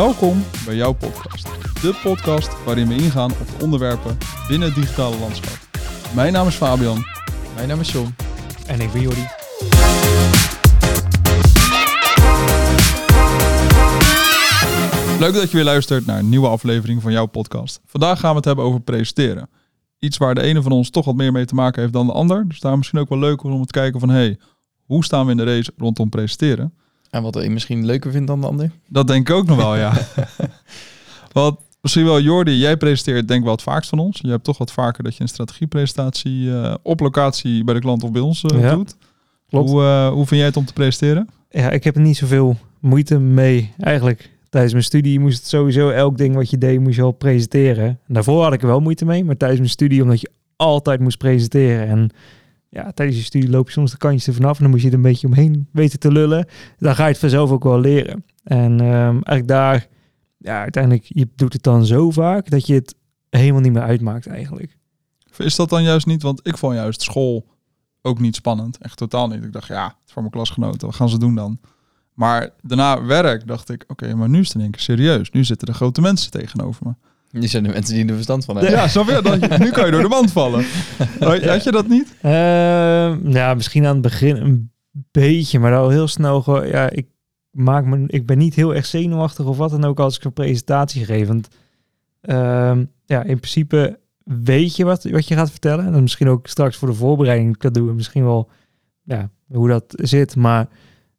Welkom bij jouw podcast. De podcast waarin we ingaan op de onderwerpen binnen het digitale landschap. Mijn naam is Fabian. Mijn naam is John. En ik ben Jordi. Leuk dat je weer luistert naar een nieuwe aflevering van jouw podcast. Vandaag gaan we het hebben over presenteren. Iets waar de ene van ons toch wat meer mee te maken heeft dan de ander. Dus daar misschien ook wel leuk om te kijken van... hey, hoe staan we in de race rondom presenteren? En wat je misschien leuker vindt dan de ander? Dat denk ik ook nog wel, ja. Want misschien wel, Jordi, jij presenteert denk ik wel het vaakst van ons. Je hebt toch wat vaker dat je een strategiepresentatie uh, op locatie bij de klant of bij ons uh, ja, doet. Klopt. Hoe, uh, hoe vind jij het om te presenteren? Ja, ik heb er niet zoveel moeite mee eigenlijk. Tijdens mijn studie moest het sowieso elk ding wat je deed, moest je al presenteren. En daarvoor had ik er wel moeite mee, maar tijdens mijn studie, omdat je altijd moest presenteren. En ja, tijdens je studie loop je soms de kantjes er vanaf en dan moet je er een beetje omheen weten te lullen. Dan ga je het vanzelf ook wel leren. En um, eigenlijk daar, ja, uiteindelijk, je doet het dan zo vaak dat je het helemaal niet meer uitmaakt eigenlijk. Is dat dan juist niet, want ik vond juist school ook niet spannend. Echt totaal niet. Ik dacht, ja, voor mijn klasgenoten, wat gaan ze doen dan? Maar daarna werk dacht ik, oké, maar nu is het in één keer serieus. Nu zitten er grote mensen tegenover me. Die zijn de mensen die er verstand van hebben. Ja, weer. nu kan je door de mand vallen. Had je dat niet? Uh, ja, misschien aan het begin een beetje, maar al heel snel gewoon. Ja, ik maak me, ik ben niet heel erg zenuwachtig of wat dan ook als ik een presentatie geef. Want uh, ja, in principe weet je wat, wat je gaat vertellen. En dan misschien ook straks voor de voorbereiding kan doen. Misschien wel ja, hoe dat zit. Maar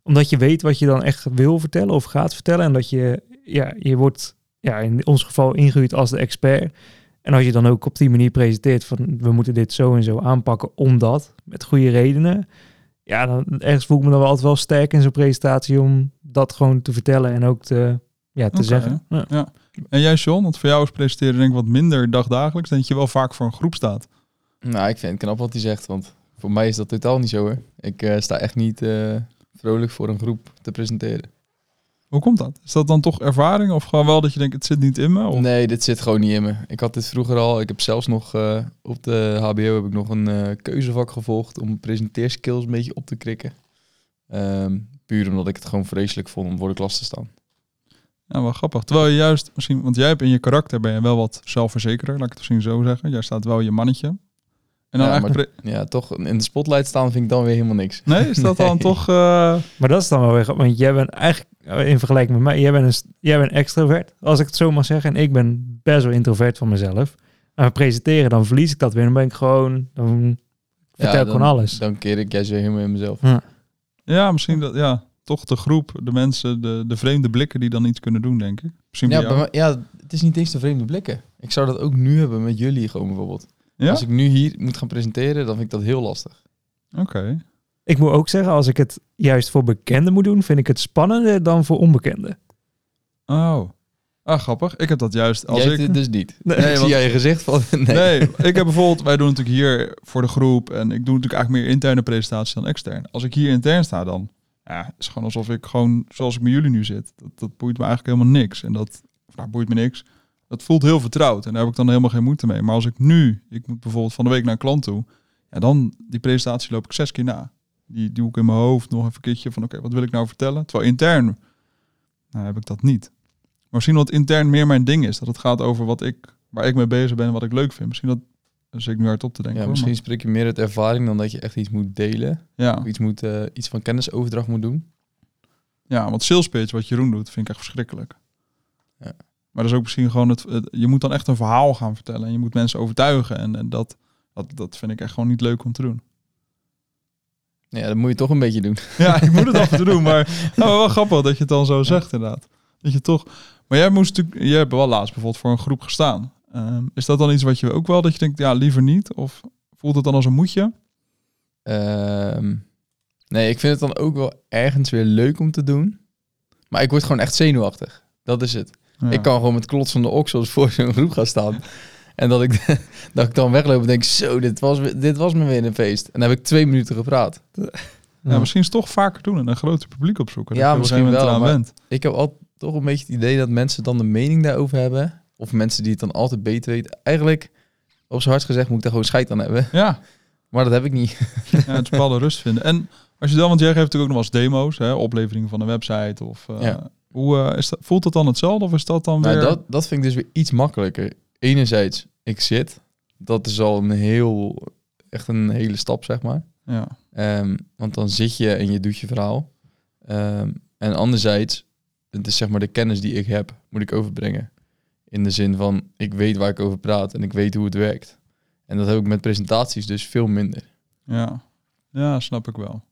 omdat je weet wat je dan echt wil vertellen of gaat vertellen. En dat je, ja, je wordt ja, in ons geval ingehuurd als de expert. En als je dan ook op die manier presenteert van we moeten dit zo en zo aanpakken omdat, met goede redenen. Ja, dan ergens voel ik me dan wel altijd wel sterk in zo'n presentatie om dat gewoon te vertellen en ook te, ja, te zeggen. Ja. ja. En jij John, want voor jou is presenteren denk ik wat minder dagdagelijks, dat je wel vaak voor een groep staat. Nou, ik vind het knap wat hij zegt, want voor mij is dat totaal niet zo hoor. Ik uh, sta echt niet uh, vrolijk voor een groep te presenteren. Hoe komt dat? Is dat dan toch ervaring of gewoon wel dat je denkt het zit niet in me? Of? Nee, dit zit gewoon niet in me. Ik had dit vroeger al. Ik heb zelfs nog uh, op de HBO heb ik nog een uh, keuzevak gevolgd om presenteerskills een beetje op te krikken. Um, puur omdat ik het gewoon vreselijk vond om voor de klas te staan. Ja, wel grappig. Terwijl je juist misschien, want jij hebt in je karakter ben je wel wat zelfverzekerder, laat ik het misschien zo zeggen. Jij staat wel je mannetje. En dan ja, maar, ja, toch in de spotlight staan vind ik dan weer helemaal niks. Nee, is dat dan toch... Uh... Maar dat is dan wel weer... Want jij bent eigenlijk in vergelijking met mij, jij bent, een, jij bent extrovert, als ik het zo mag zeggen. En ik ben best wel introvert van mezelf. En we presenteren, dan verlies ik dat weer. Dan ben ik gewoon, dan vertel ja, ik gewoon alles. Dan keer ik zo helemaal in mezelf. Ja, ja misschien dat, ja, toch de groep, de mensen, de, de vreemde blikken die dan iets kunnen doen, denk ik. Misschien ja, maar, ja, het is niet eens de vreemde blikken. Ik zou dat ook nu hebben met jullie gewoon bijvoorbeeld. Ja? Als ik nu hier moet gaan presenteren, dan vind ik dat heel lastig. Oké. Ik moet ook zeggen, als ik het juist voor bekenden moet doen, vind ik het spannender dan voor onbekenden. Oh. Ah, grappig. Ik heb dat juist als jij ik... dus niet. Nee, nee zie jij je gezicht van... Nee. nee. ik heb bijvoorbeeld... Wij doen natuurlijk hier voor de groep... en ik doe natuurlijk eigenlijk meer interne presentaties dan extern. Als ik hier intern sta dan... Ja, is gewoon alsof ik gewoon... Zoals ik met jullie nu zit. Dat, dat boeit me eigenlijk helemaal niks. En dat... Nou, boeit me niks. Dat voelt heel vertrouwd. En daar heb ik dan helemaal geen moeite mee. Maar als ik nu... Ik moet bijvoorbeeld van de week naar een klant toe... Ja, dan... Die presentatie loop ik zes keer na die doe ik in mijn hoofd nog even een keertje van oké, wat wil ik nou vertellen? Terwijl intern nou, heb ik dat niet. Maar misschien dat intern meer mijn ding is. Dat het gaat over wat ik, waar ik mee bezig ben en wat ik leuk vind. Misschien dat dus ik nu hard te denken. Ja, misschien spreek je meer uit ervaring dan dat je echt iets moet delen. Ja. Of iets, moet, uh, iets van kennisoverdracht moet doen. Ja, want sales pitch, wat Jeroen doet, vind ik echt verschrikkelijk. Ja. Maar dat is ook misschien gewoon het, het, Je moet dan echt een verhaal gaan vertellen. En je moet mensen overtuigen. En, en dat, dat, dat vind ik echt gewoon niet leuk om te doen. Ja, dat moet je toch een beetje doen. Ja, ik moet het af en toe doen, maar nou, wel grappig dat je het dan zo zegt inderdaad. Dat je toch... Maar jij moest natuurlijk... Jij hebt wel laatst bijvoorbeeld voor een groep gestaan. Um, is dat dan iets wat je ook wel, dat je denkt, ja, liever niet? Of voelt het dan als een moetje? Um, nee, ik vind het dan ook wel ergens weer leuk om te doen. Maar ik word gewoon echt zenuwachtig. Dat is het. Ik kan gewoon met klots van de oksels voor zo'n groep gaan staan. En dat ik, dat ik dan wegloop en denk, zo, dit was, dit was me weer een feest. En dan heb ik twee minuten gepraat. Ja, misschien is het toch vaker doen en een groter publiek opzoeken. Ja, misschien wel. Maar ik heb altijd toch een beetje het idee dat mensen dan de mening daarover hebben. Of mensen die het dan altijd beter weten. Eigenlijk, op zijn hart gezegd, moet ik daar gewoon scheid aan hebben. Ja. Maar dat heb ik niet. Ja, het rust vinden. En als je dan, want jij geeft natuurlijk ook nog wel eens demo's, hè, opleveringen van een website of uh, Hoe eh, is dat, voelt het dan hetzelfde of is dat dan Nou, weer... dat, dat vind ik dus weer iets makkelijker. Enerzijds, ik zit. Dat is al een heel, echt een hele stap, zeg maar. Ja, Ehm, want dan zit je en je doet je verhaal. Ehm, en anderzijds, het is zeg maar de kennis die ik heb, moet ik overbrengen. In de zin van, ik weet waar ik over praat en ik weet hoe het werkt. En dat heb ik met presentaties dus veel minder. ja. Ja, snap ik wel.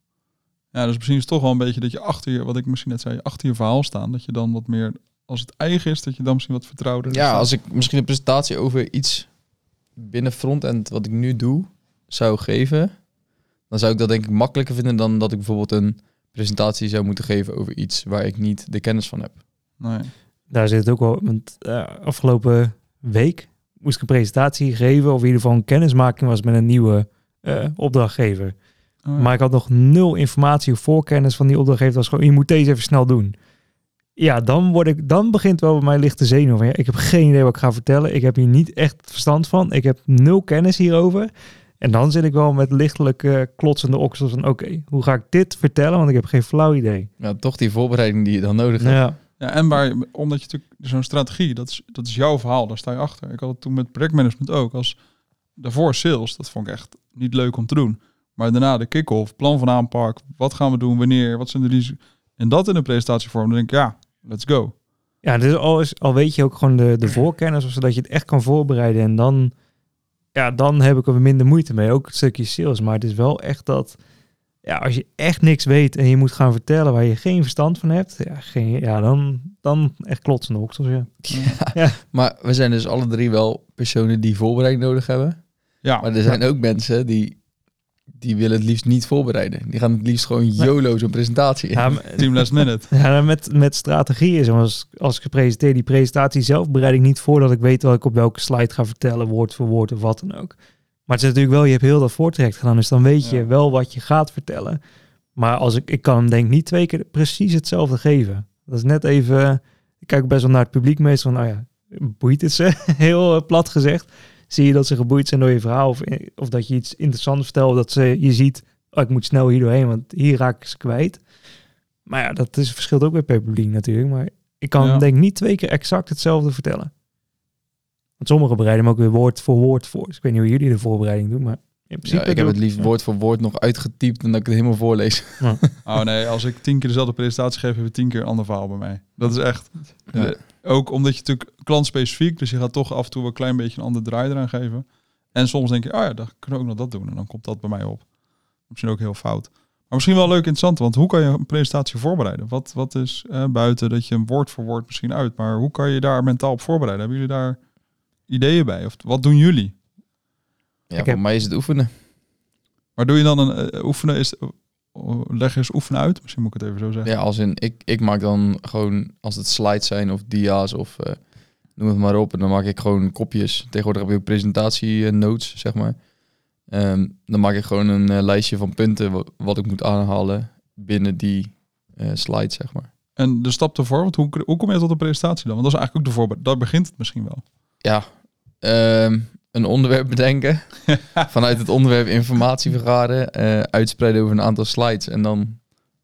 Ja, dus misschien is het toch wel een beetje dat je achter je, wat ik misschien net zei, achter je verhaal staan. Dat je dan wat meer, als het eigen is, dat je dan misschien wat vertrouwder Ja, als ik misschien een presentatie over iets binnen frontend wat ik nu doe, zou geven, dan zou ik dat denk ik makkelijker vinden dan dat ik bijvoorbeeld een presentatie zou moeten geven over iets waar ik niet de kennis van heb. Nee. Daar zit het ook wel. Want eh, afgelopen week moest ik een presentatie geven, of in ieder geval een kennismaking was met een nieuwe eh, opdrachtgever. Oh, ja. Maar ik had nog nul informatie of voorkennis van die opdrachtgever. Dat was gewoon, je moet deze even snel doen. Ja, dan, word ik, dan begint wel bij mij lichte zenuw. Van, ja, ik heb geen idee wat ik ga vertellen. Ik heb hier niet echt verstand van. Ik heb nul kennis hierover. En dan zit ik wel met lichtelijk klotsende oksels van... oké, hoe ga ik dit vertellen? Want ik heb geen flauw idee. Ja, toch die voorbereiding die je dan nodig hebt. Ja, Ja, en waar, omdat je natuurlijk zo'n strategie, dat is, dat is jouw verhaal, daar sta je achter. Ik had het toen met projectmanagement ook. Als daarvoor sales, dat vond ik echt niet leuk om te doen. Maar daarna de kick-off, plan van aanpak, wat gaan we doen, wanneer, wat zijn de risico's. En dat in een presentatievorm, dan denk ik, ja, let's go. ja dus al, is, al weet je ook gewoon de, de voorkennis... zodat je het echt kan voorbereiden. En dan, ja, dan heb ik er minder moeite mee. Ook het stukje sales. Maar het is wel echt dat... Ja, als je echt niks weet en je moet gaan vertellen waar je geen verstand van hebt, ja, geen, ja dan, dan echt klotsende oksels, ja. Maar we zijn dus alle drie wel personen die voorbereiding nodig hebben. Ja, Maar er zijn ook mensen die, die willen het liefst niet voorbereiden. Die gaan het liefst gewoon YOLO zo'n presentatie in. Ja, maar- team last minute. Ja, met, met strategie is als, als ik presenteer die presentatie zelf bereid ik niet voor dat ik weet wat ik op welke slide ga vertellen, woord voor woord of wat dan ook. Maar het is natuurlijk wel, je hebt heel dat voortraject gedaan, dus dan weet je Ja. wel wat je gaat vertellen. Maar als ik, ik kan hem denk ik niet twee keer precies hetzelfde geven. Dat is net even, ik kijk best wel naar het publiek meestal van, nou ja, boeit het ze? heel eh, plat gezegd. Zie je dat ze geboeid zijn door je verhaal of, of dat je iets interessants vertelt, of dat ze, je ziet, oh, ik moet snel hier doorheen, want hier raak ik ze kwijt. Maar ja, dat is, verschilt ook weer per publiek natuurlijk. Maar ik kan Ja. denk ik niet twee keer exact hetzelfde vertellen. Want sommigen bereiden hem ook weer woord voor woord voor. Dus ik weet niet hoe jullie de voorbereiding doen, maar in principe... Ja, ik heb het liefst woord voor woord nog uitgetypt en dat ik het helemaal voorlees. Oh nee, als ik tien keer dezelfde presentatie geef, heb je tien keer een ander verhaal bij mij. Dat is echt. Ja. Ook omdat je natuurlijk klantspecifiek, dus je gaat toch af en toe wel een klein beetje een ander draai eraan geven. En soms denk je, oh ja, dan kunnen we ook nog dat doen. En dan komt dat bij mij op. Misschien ook heel fout. Maar misschien wel leuk interessant, want hoe kan je een presentatie voorbereiden? Wat, wat is eh, buiten dat je een woord voor woord misschien uit, maar hoe kan je daar mentaal op voorbereiden? Hebben jullie daar ideeën bij? Of wat doen jullie? Ja, Ik voor heb- mij is het oefenen. Maar doe je dan een eh, oefenen? Is, leg eens oefenen uit. Misschien moet ik het even zo zeggen. Ja, als in, ik, ik maak dan gewoon, als het slides zijn of dia's of eh, noem het maar op. En dan maak ik gewoon kopjes. Tegenwoordig heb je ook presentatie eh, notes, zeg maar. Ehm, dan maak ik gewoon een lijstje van punten wa- wat ik moet aanhalen binnen die eh slides, zeg maar. En de stap ervoor, want hoe, hoe kom je tot een presentatie dan? Want dat is eigenlijk ook de voorbereiding. Daar begint het misschien wel. Ja, ehm, een onderwerp bedenken. Vanuit het onderwerp informatie vergaren. eh, uitspreiden over een aantal slides. En dan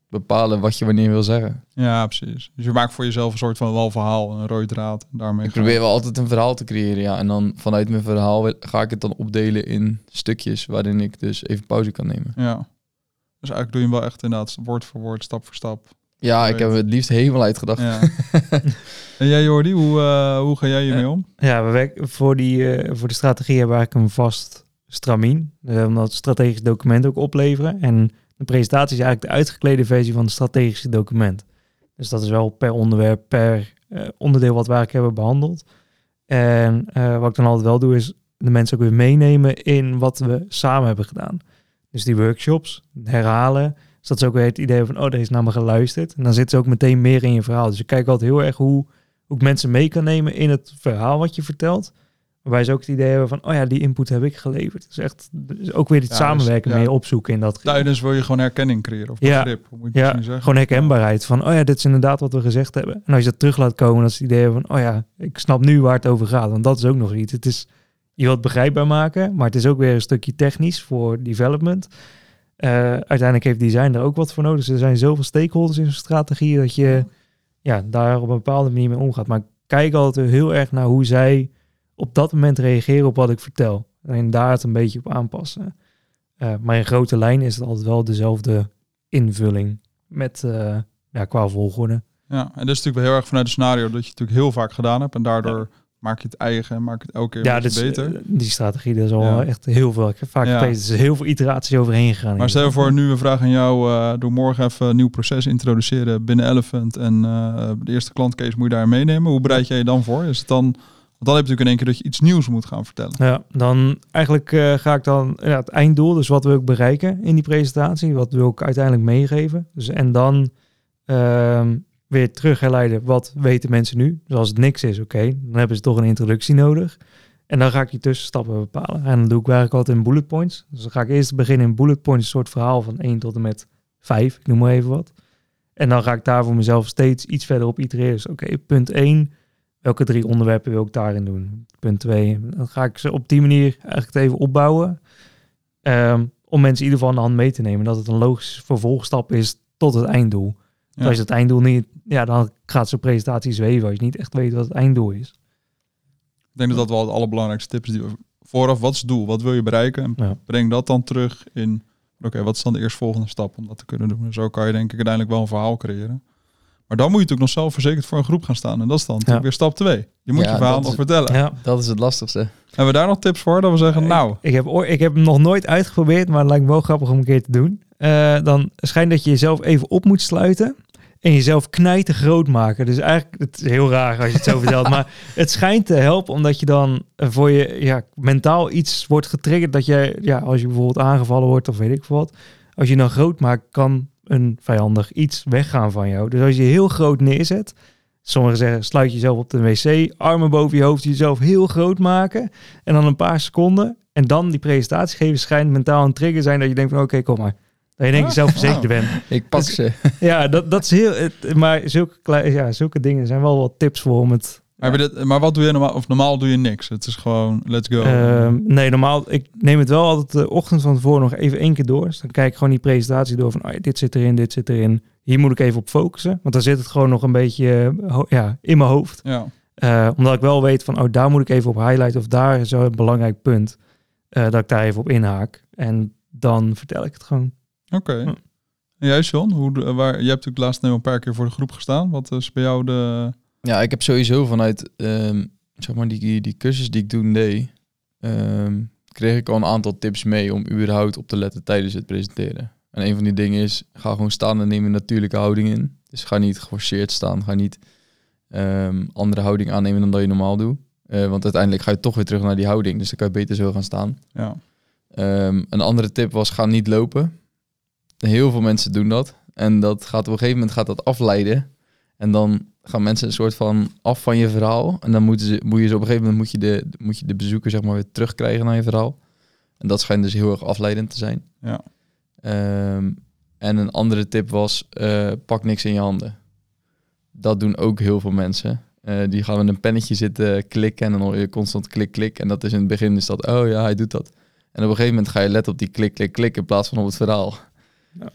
bepalen wat je wanneer wil zeggen. Ja, precies. Dus je maakt voor jezelf een soort van wel verhaal, een rode draad. Daarmee Ik gaan. probeer wel altijd een verhaal te creëren, ja. En dan vanuit mijn verhaal ga ik het dan opdelen in stukjes waarin ik dus even pauze kan nemen. Ja. Dus eigenlijk doe je hem wel echt inderdaad woord voor woord, stap voor stap. Ja, ik heb het liefst helemaal uitgedacht. Ja. en jij Jordi, hoe, eh, hoe ga jij hiermee om? Ja, we werken voor, die, eh, voor de strategie hebben we eigenlijk een vast stramien. Eh, omdat strategisch document ook opleveren. En de presentatie is eigenlijk de uitgeklede versie van het strategische document. Dus dat is wel per onderwerp, per eh, onderdeel wat we eigenlijk hebben behandeld. En eh, wat ik dan altijd wel doe, is de mensen ook weer meenemen in wat we samen hebben gedaan. Dus die workshops, herhalen. Dus dat is ook weer het idee van, oh, er is naar me geluisterd. En dan zit ze ook meteen meer in je verhaal. Dus ik kijk altijd heel erg hoe, hoe ik mensen mee kan nemen in het verhaal wat je vertelt. Waarbij ze ook het idee hebben van, oh ja, die input heb ik geleverd. Dus echt dus ook weer het Ja, samenwerken dus, ja. mee opzoeken in dat. Tijdens wil je gewoon herkenning creëren of Ja. begrip. Hoe moet je Ja, zeggen? gewoon herkenbaarheid van, oh ja, dit is inderdaad wat we gezegd hebben. En als je dat terug laat komen, dat ze het idee van, oh ja, ik snap nu waar het over gaat. Want dat is ook nog iets. Het is, je wilt begrijpbaar maken, maar het is ook weer een stukje technisch voor development. Eh, uiteindelijk heeft design er ook wat voor nodig. Dus er zijn zoveel stakeholders in zo'n strategie dat je, ja, daar op een bepaalde manier mee omgaat. Maar ik kijk altijd heel erg naar hoe zij op dat moment reageren op wat ik vertel. En daar het een beetje op aanpassen. Uh, maar in grote lijnen is het altijd wel dezelfde invulling met uh, ja, qua volgorde. Ja, en dat is natuurlijk wel heel erg vanuit het scenario dat je natuurlijk heel vaak gedaan hebt. En daardoor maak je het eigen en maak het elke keer ja, dus, beter. Die strategie, dat is al ja. echt heel veel. Ik heb vaak ja. er heel veel iteraties overheen gegaan. Maar stel voor nu een vraag aan jou. Uh, doe morgen even een nieuw proces introduceren binnen Elephant. En uh, de eerste klantcase moet je daar meenemen. Hoe bereid jij je dan voor? Is het dan... Want dan heb je natuurlijk in één keer dat je iets nieuws moet gaan vertellen. Ja, dan eigenlijk uh, ga ik dan ja, het einddoel, dus wat wil ik bereiken in die presentatie, wat wil ik uiteindelijk meegeven. Dus en dan ehm, weer terug herleiden, wat weten mensen nu? Dus als het niks is, oké, dan hebben ze toch een introductie nodig. En dan ga ik die tussenstappen bepalen. En dan doe ik eigenlijk altijd in bullet points. Dus dan ga ik eerst beginnen in bullet points, een soort verhaal van 1 tot en met 5, ik noem maar even wat. En dan ga ik daar voor mezelf steeds iets verder op itereren. Dus oké, punt 1, welke drie onderwerpen wil ik daarin doen? Punt 2, dan ga ik ze op die manier eigenlijk even opbouwen. Um, om mensen in ieder geval aan de hand mee te nemen. Dat het een logisch vervolgstap is tot het einddoel. Ja. Als je het einddoel niet, ja, dan gaat zo'n presentatie zweven als je niet echt weet wat het einddoel is. Ik denk dat dat wel de allerbelangrijkste tips die we vooraf, wat is het doel? Wat wil je bereiken? En breng dat dan terug in, oké, wat is dan de eerstvolgende stap om dat te kunnen doen? En zo kan je denk ik uiteindelijk wel een verhaal creëren. Maar dan moet je natuurlijk nog zelf verzekerd voor een groep gaan staan. En dat is dan weer stap 2. Je moet je verhaal nog vertellen. Ja, dat is het lastigste. Hebben we daar nog tips voor? Dat we zeggen, nou... Ik heb, ik heb hem nog nooit uitgeprobeerd, maar het lijkt me wel grappig om een keer te doen. Uh, dan schijnt dat je jezelf even op moet sluiten en jezelf knijten groot maken. Dus eigenlijk, het is heel raar als je het zo vertelt, maar het schijnt te helpen omdat je dan voor je ja, mentaal iets wordt getriggerd dat je, ja, als je bijvoorbeeld aangevallen wordt of weet ik wat, als je dan groot maakt, kan een vijandig iets weggaan van jou. Dus als je heel groot neerzet, sommigen zeggen sluit jezelf op de wc, armen boven je hoofd, jezelf heel groot maken en dan een paar seconden en dan die presentatie geven schijnt mentaal een trigger zijn dat je denkt van oké, kom maar. Dat je denkt je zelfverzekerd oh. bent. Ik pak ze. Ja, dat, dat is heel... Het, maar zulke, ja, zulke dingen zijn wel wat tips voor om het... Maar, dit, maar wat doe je normaal? Of normaal doe je niks? Het is gewoon let's go. Uh, nee, normaal... Ik neem het wel altijd de ochtend van tevoren nog even één keer door. Dus dan kijk ik gewoon die presentatie door van... Oh, dit zit erin, dit zit erin. Hier moet ik even op focussen. Want dan zit het gewoon nog een beetje ja, in mijn hoofd. Ja. Uh, omdat ik wel weet van... Oh, daar moet ik even op highlighten. Of daar is een belangrijk punt. Uh, dat ik daar even op inhaak. En dan vertel ik het gewoon. Oké. Okay. En jij, John? Hoe, waar, je hebt natuurlijk laatst een paar keer voor de groep gestaan. Wat is bij jou de... Ja, ik heb sowieso vanuit um, zeg maar die, die cursus die ik toen deed, um, kreeg ik al een aantal tips mee om überhaupt op te letten tijdens het presenteren. En een van die dingen is, ga gewoon staan en neem een natuurlijke houding in. Dus ga niet geforceerd staan, ga niet um, andere houding aannemen dan dat je normaal doet. Uh, want uiteindelijk ga je toch weer terug naar die houding, dus dan kan je beter zo gaan staan. Ja. een andere tip was, ga niet lopen. Heel veel mensen doen dat. En dat gaat op een gegeven moment gaat dat afleiden. En dan gaan mensen een soort van af van je verhaal. En dan moeten ze, moet je ze op een gegeven moment moet je de, moet je de bezoeker zeg maar weer terugkrijgen naar je verhaal. En dat schijnt dus heel erg afleidend te zijn. Ja. Ehm, en een andere tip was, uh, pak niks in je handen. Dat doen ook heel veel mensen. Uh, die gaan met een pennetje zitten klikken en dan hoor je constant klik, klik. En dat is in het begin is dat, oh ja, hij doet dat. En op een gegeven moment ga je letten op die klik, klik, klik in plaats van op het verhaal. Ja,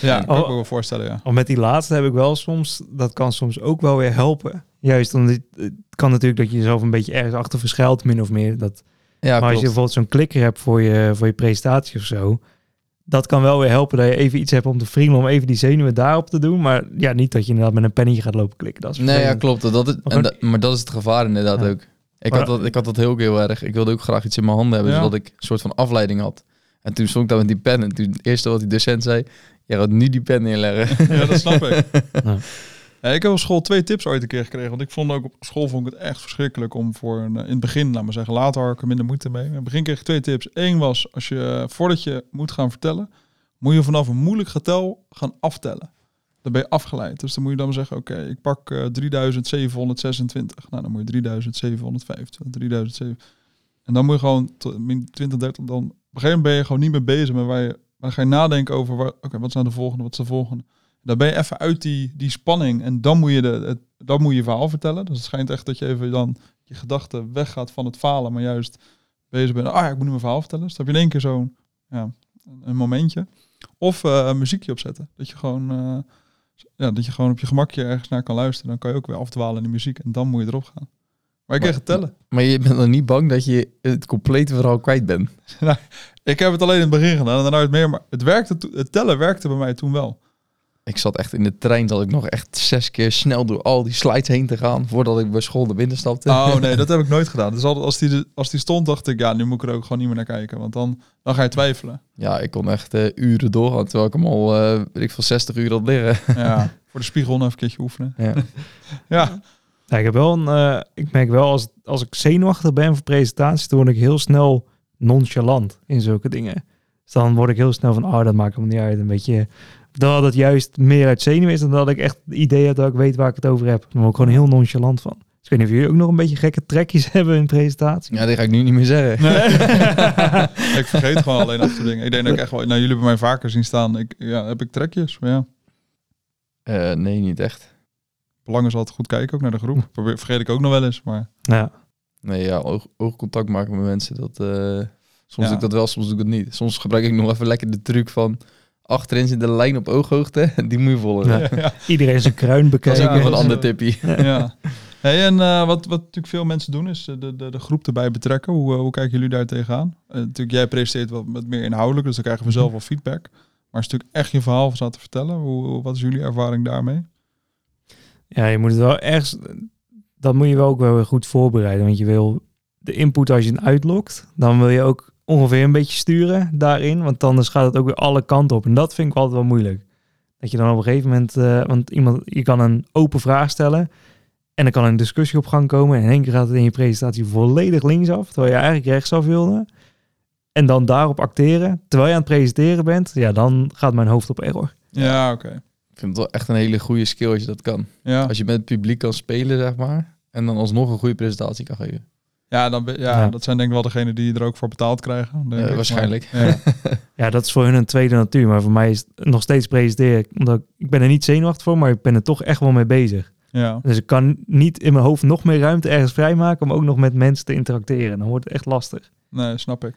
ja kan ik me wel voorstellen, ja. Al met die laatste heb ik wel soms, dat kan soms ook wel weer helpen. Juist omdat het kan natuurlijk dat je jezelf een beetje ergens achter verschuilt, min of meer. Dat, ja, maar als je bijvoorbeeld zo'n klikker hebt voor je, voor je presentatie of zo, dat kan wel weer helpen dat je even iets hebt om te friemelen, om even die zenuwen daarop te doen. Maar ja, niet dat je inderdaad met een pennetje gaat lopen klikken. Dat is nee, ja, klopt. Dat is, maar, dat, maar dat is het gevaar inderdaad ook. Ik had, dat, ik had dat heel, heel erg. Ik wilde ook graag iets in mijn handen hebben, zodat ik een soort van afleiding had. En toen stond ik daar met die pen. En toen het eerste wat die docent zei, je gaat nu die pen neerleggen. Ja, dat snap ik. Ja. ik heb op school twee tips ooit een keer gekregen. Want ik vond ook op school vond ik het echt verschrikkelijk om voor een, in het begin, laat maar zeggen, later had ik er minder moeite mee. In het begin kreeg ik twee tips. Eén was, als je voordat je moet gaan vertellen, moet je vanaf een moeilijk getal gaan aftellen. Dan ben je afgeleid. Dus dan moet je dan zeggen, oké, ik pak uh, 3726. Nou, dan moet je 3750, 3700. En dan moet je gewoon min 20, 30, dan een gegeven moment ben je gewoon niet meer bezig met waar je. Maar dan ga je nadenken over, oké, wat is nou de volgende, wat is de volgende. Dan ben je even uit die, die spanning en dan moet, je de, dan moet je verhaal vertellen. Dus het schijnt echt dat je even dan je gedachten weggaat van het falen, maar juist bezig bent. Ah ja, ik moet nu mijn verhaal vertellen. Dus dan heb je in één keer zo'n ja, een, momentje. Of uh, een muziekje opzetten. Dat je gewoon uh, Ja, dat je gewoon op je gemakje ergens naar kan luisteren. Dan kan je ook weer afdwalen in de muziek. En dan moet je erop gaan. Maar ik kreeg het tellen. Maar je bent dan niet bang dat je het complete verhaal kwijt bent? Ik heb het alleen in het begin gedaan en daarna het meer. Maar het, werkte, het tellen werkte bij mij toen wel. Ik zat echt in de trein, dat ik nog echt zes keer snel door al die slides heen te gaan, voordat ik bij school naar binnen stapte. Oh nee, dat heb ik nooit gedaan. Dus altijd als die, de- als die stond, dacht ik, ja, nu moet ik er ook gewoon niet meer naar kijken. Want dan, dan ga je twijfelen. Ja, ik kon echt eh, uren doorgaan, terwijl ik hem al, eh weet ik veel, 60 uur had liggen. Ja, voor de spiegel nog even een keertje oefenen. Ja. Ja, Ja, ik heb wel een, eh, ik merk wel als, als ik zenuwachtig ben voor presentaties, dan word ik heel snel nonchalant in zulke dingen. Dus dan word ik heel snel van, oh, dat maakt me niet uit. Een beetje, dat het juist meer uit zenuw is dan dat ik echt het idee heb dat ik weet waar ik het over heb. Dan word ik gewoon heel nonchalant van. Dus ik weet niet of jullie ook nog een beetje gekke trekjes hebben in presentatie. ja, die ga ik nu niet meer zeggen. ik vergeet gewoon alleen af te dingen. Ik denk dat ik echt wel, nou jullie hebben mij vaker zien staan. Ik, ja, heb ik trekjes. Maar ja, Eh, nee, niet echt. Belang is altijd goed kijken ook naar de groep. Probeer, vergeet ik ook nog wel eens. Maar Ja, Nee, ja, oog, oogcontact maken met mensen, dat... eh, soms Ja. doe ik dat wel, soms doe ik dat niet. Soms gebruik ik nog even lekker de truc van... Achterin zit de lijn op ooghoogte, die moet je volgen. Ja. Dat iedereen zijn kruin is ook bekijken. nog een dat is, ander tipje. ja. Hey, en eh, wat, wat natuurlijk veel mensen doen, is eh, de, de, de groep erbij betrekken. Hoe, hoe kijken jullie daar tegenaan? Natuurlijk, jij presenteert wat met meer inhoudelijk, dus dan krijgen we zelf wel feedback. Maar is natuurlijk echt je verhaal van te vertellen. Hoe- wat is jullie ervaring daarmee? Ja, je moet het wel ergens. Dat moet je wel ook wel goed voorbereiden. Want je wil de input als je het uitlokt, dan wil je ook ongeveer een beetje sturen daarin. Want anders gaat het ook weer alle kanten op. En dat vind ik altijd wel moeilijk. Dat je dan op een gegeven moment, eh, want iemand, je kan een open vraag stellen. En dan kan een discussie op gang komen. En in één keer gaat het in je presentatie volledig linksaf. Terwijl je eigenlijk rechtsaf wilde. En dan daarop acteren. Terwijl je aan het presenteren bent. Ja, dan gaat mijn hoofd op error. Ja, oké. Ik vind het wel echt een hele goede skill als je dat kan. Ja. Als je met het publiek kan spelen, zeg maar. En dan alsnog een goede presentatie kan geven. Ja, dan, ja, Ja. dat zijn denk ik wel degenen die er ook voor betaald krijgen. denk ik. waarschijnlijk. Maar, ja. Ja, dat is voor hun een tweede natuur. Maar voor mij is het nog steeds presenteren. Omdat ik, ik ben er niet zenuwachtig voor, maar ik ben er toch echt wel mee bezig. ja. Dus ik kan niet in mijn hoofd nog meer ruimte ergens vrijmaken om ook nog met mensen te interacteren. Dan wordt het echt lastig. Nee, snap ik.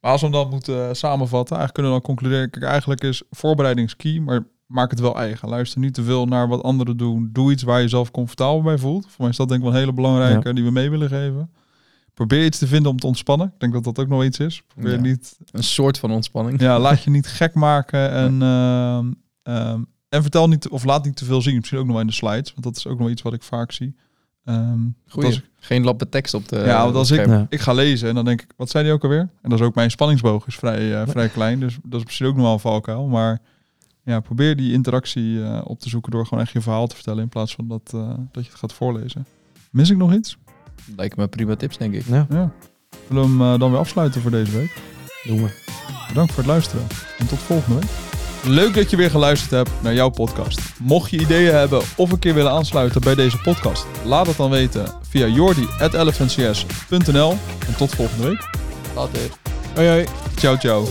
Maar als we hem dan moeten eh, samenvatten, eigenlijk kunnen we dan concluderen. Kijk, eigenlijk is voorbereiding is key, maar maak het wel eigen. Luister niet te veel naar wat anderen doen. Doe iets waar je jezelf comfortabel bij voelt. Voor mij is dat denk ik wel een hele belangrijke die we mee willen geven. Probeer iets te vinden om te ontspannen. Ik denk dat dat ook nog iets is. Probeer Ja. niet, Een soort van ontspanning. ja, laat je niet gek maken en, ehm, ehm, en vertel niet, of laat niet te veel zien. Misschien ook nog wel in de slides, want dat is ook nog iets wat ik vaak zie. Goeie. ik- Geen lappe tekst op de ja, want als ik, Ja. ik ga lezen en dan denk ik, wat zei die ook alweer? En dat is ook mijn spanningsboog is vrij, eh, vrij klein, dus dat is misschien ook nog wel een valkuil. Maar ja, probeer die interactie eh, op te zoeken door gewoon echt je verhaal te vertellen in plaats van dat, eh, dat je het gaat voorlezen. Mis ik nog iets? Lijken me prima tips, denk ik. Ja, Ja. Zullen we hem eh, dan weer afsluiten voor deze week? doen we. Bedankt voor het luisteren en tot volgende week. Leuk dat je weer geluisterd hebt naar jouw podcast. Mocht je ideeën hebben of een keer willen aansluiten bij deze podcast, laat het dan weten via jordi.elephantcs.nl en tot volgende week. Later. Hoi hoi. Ciao ciao.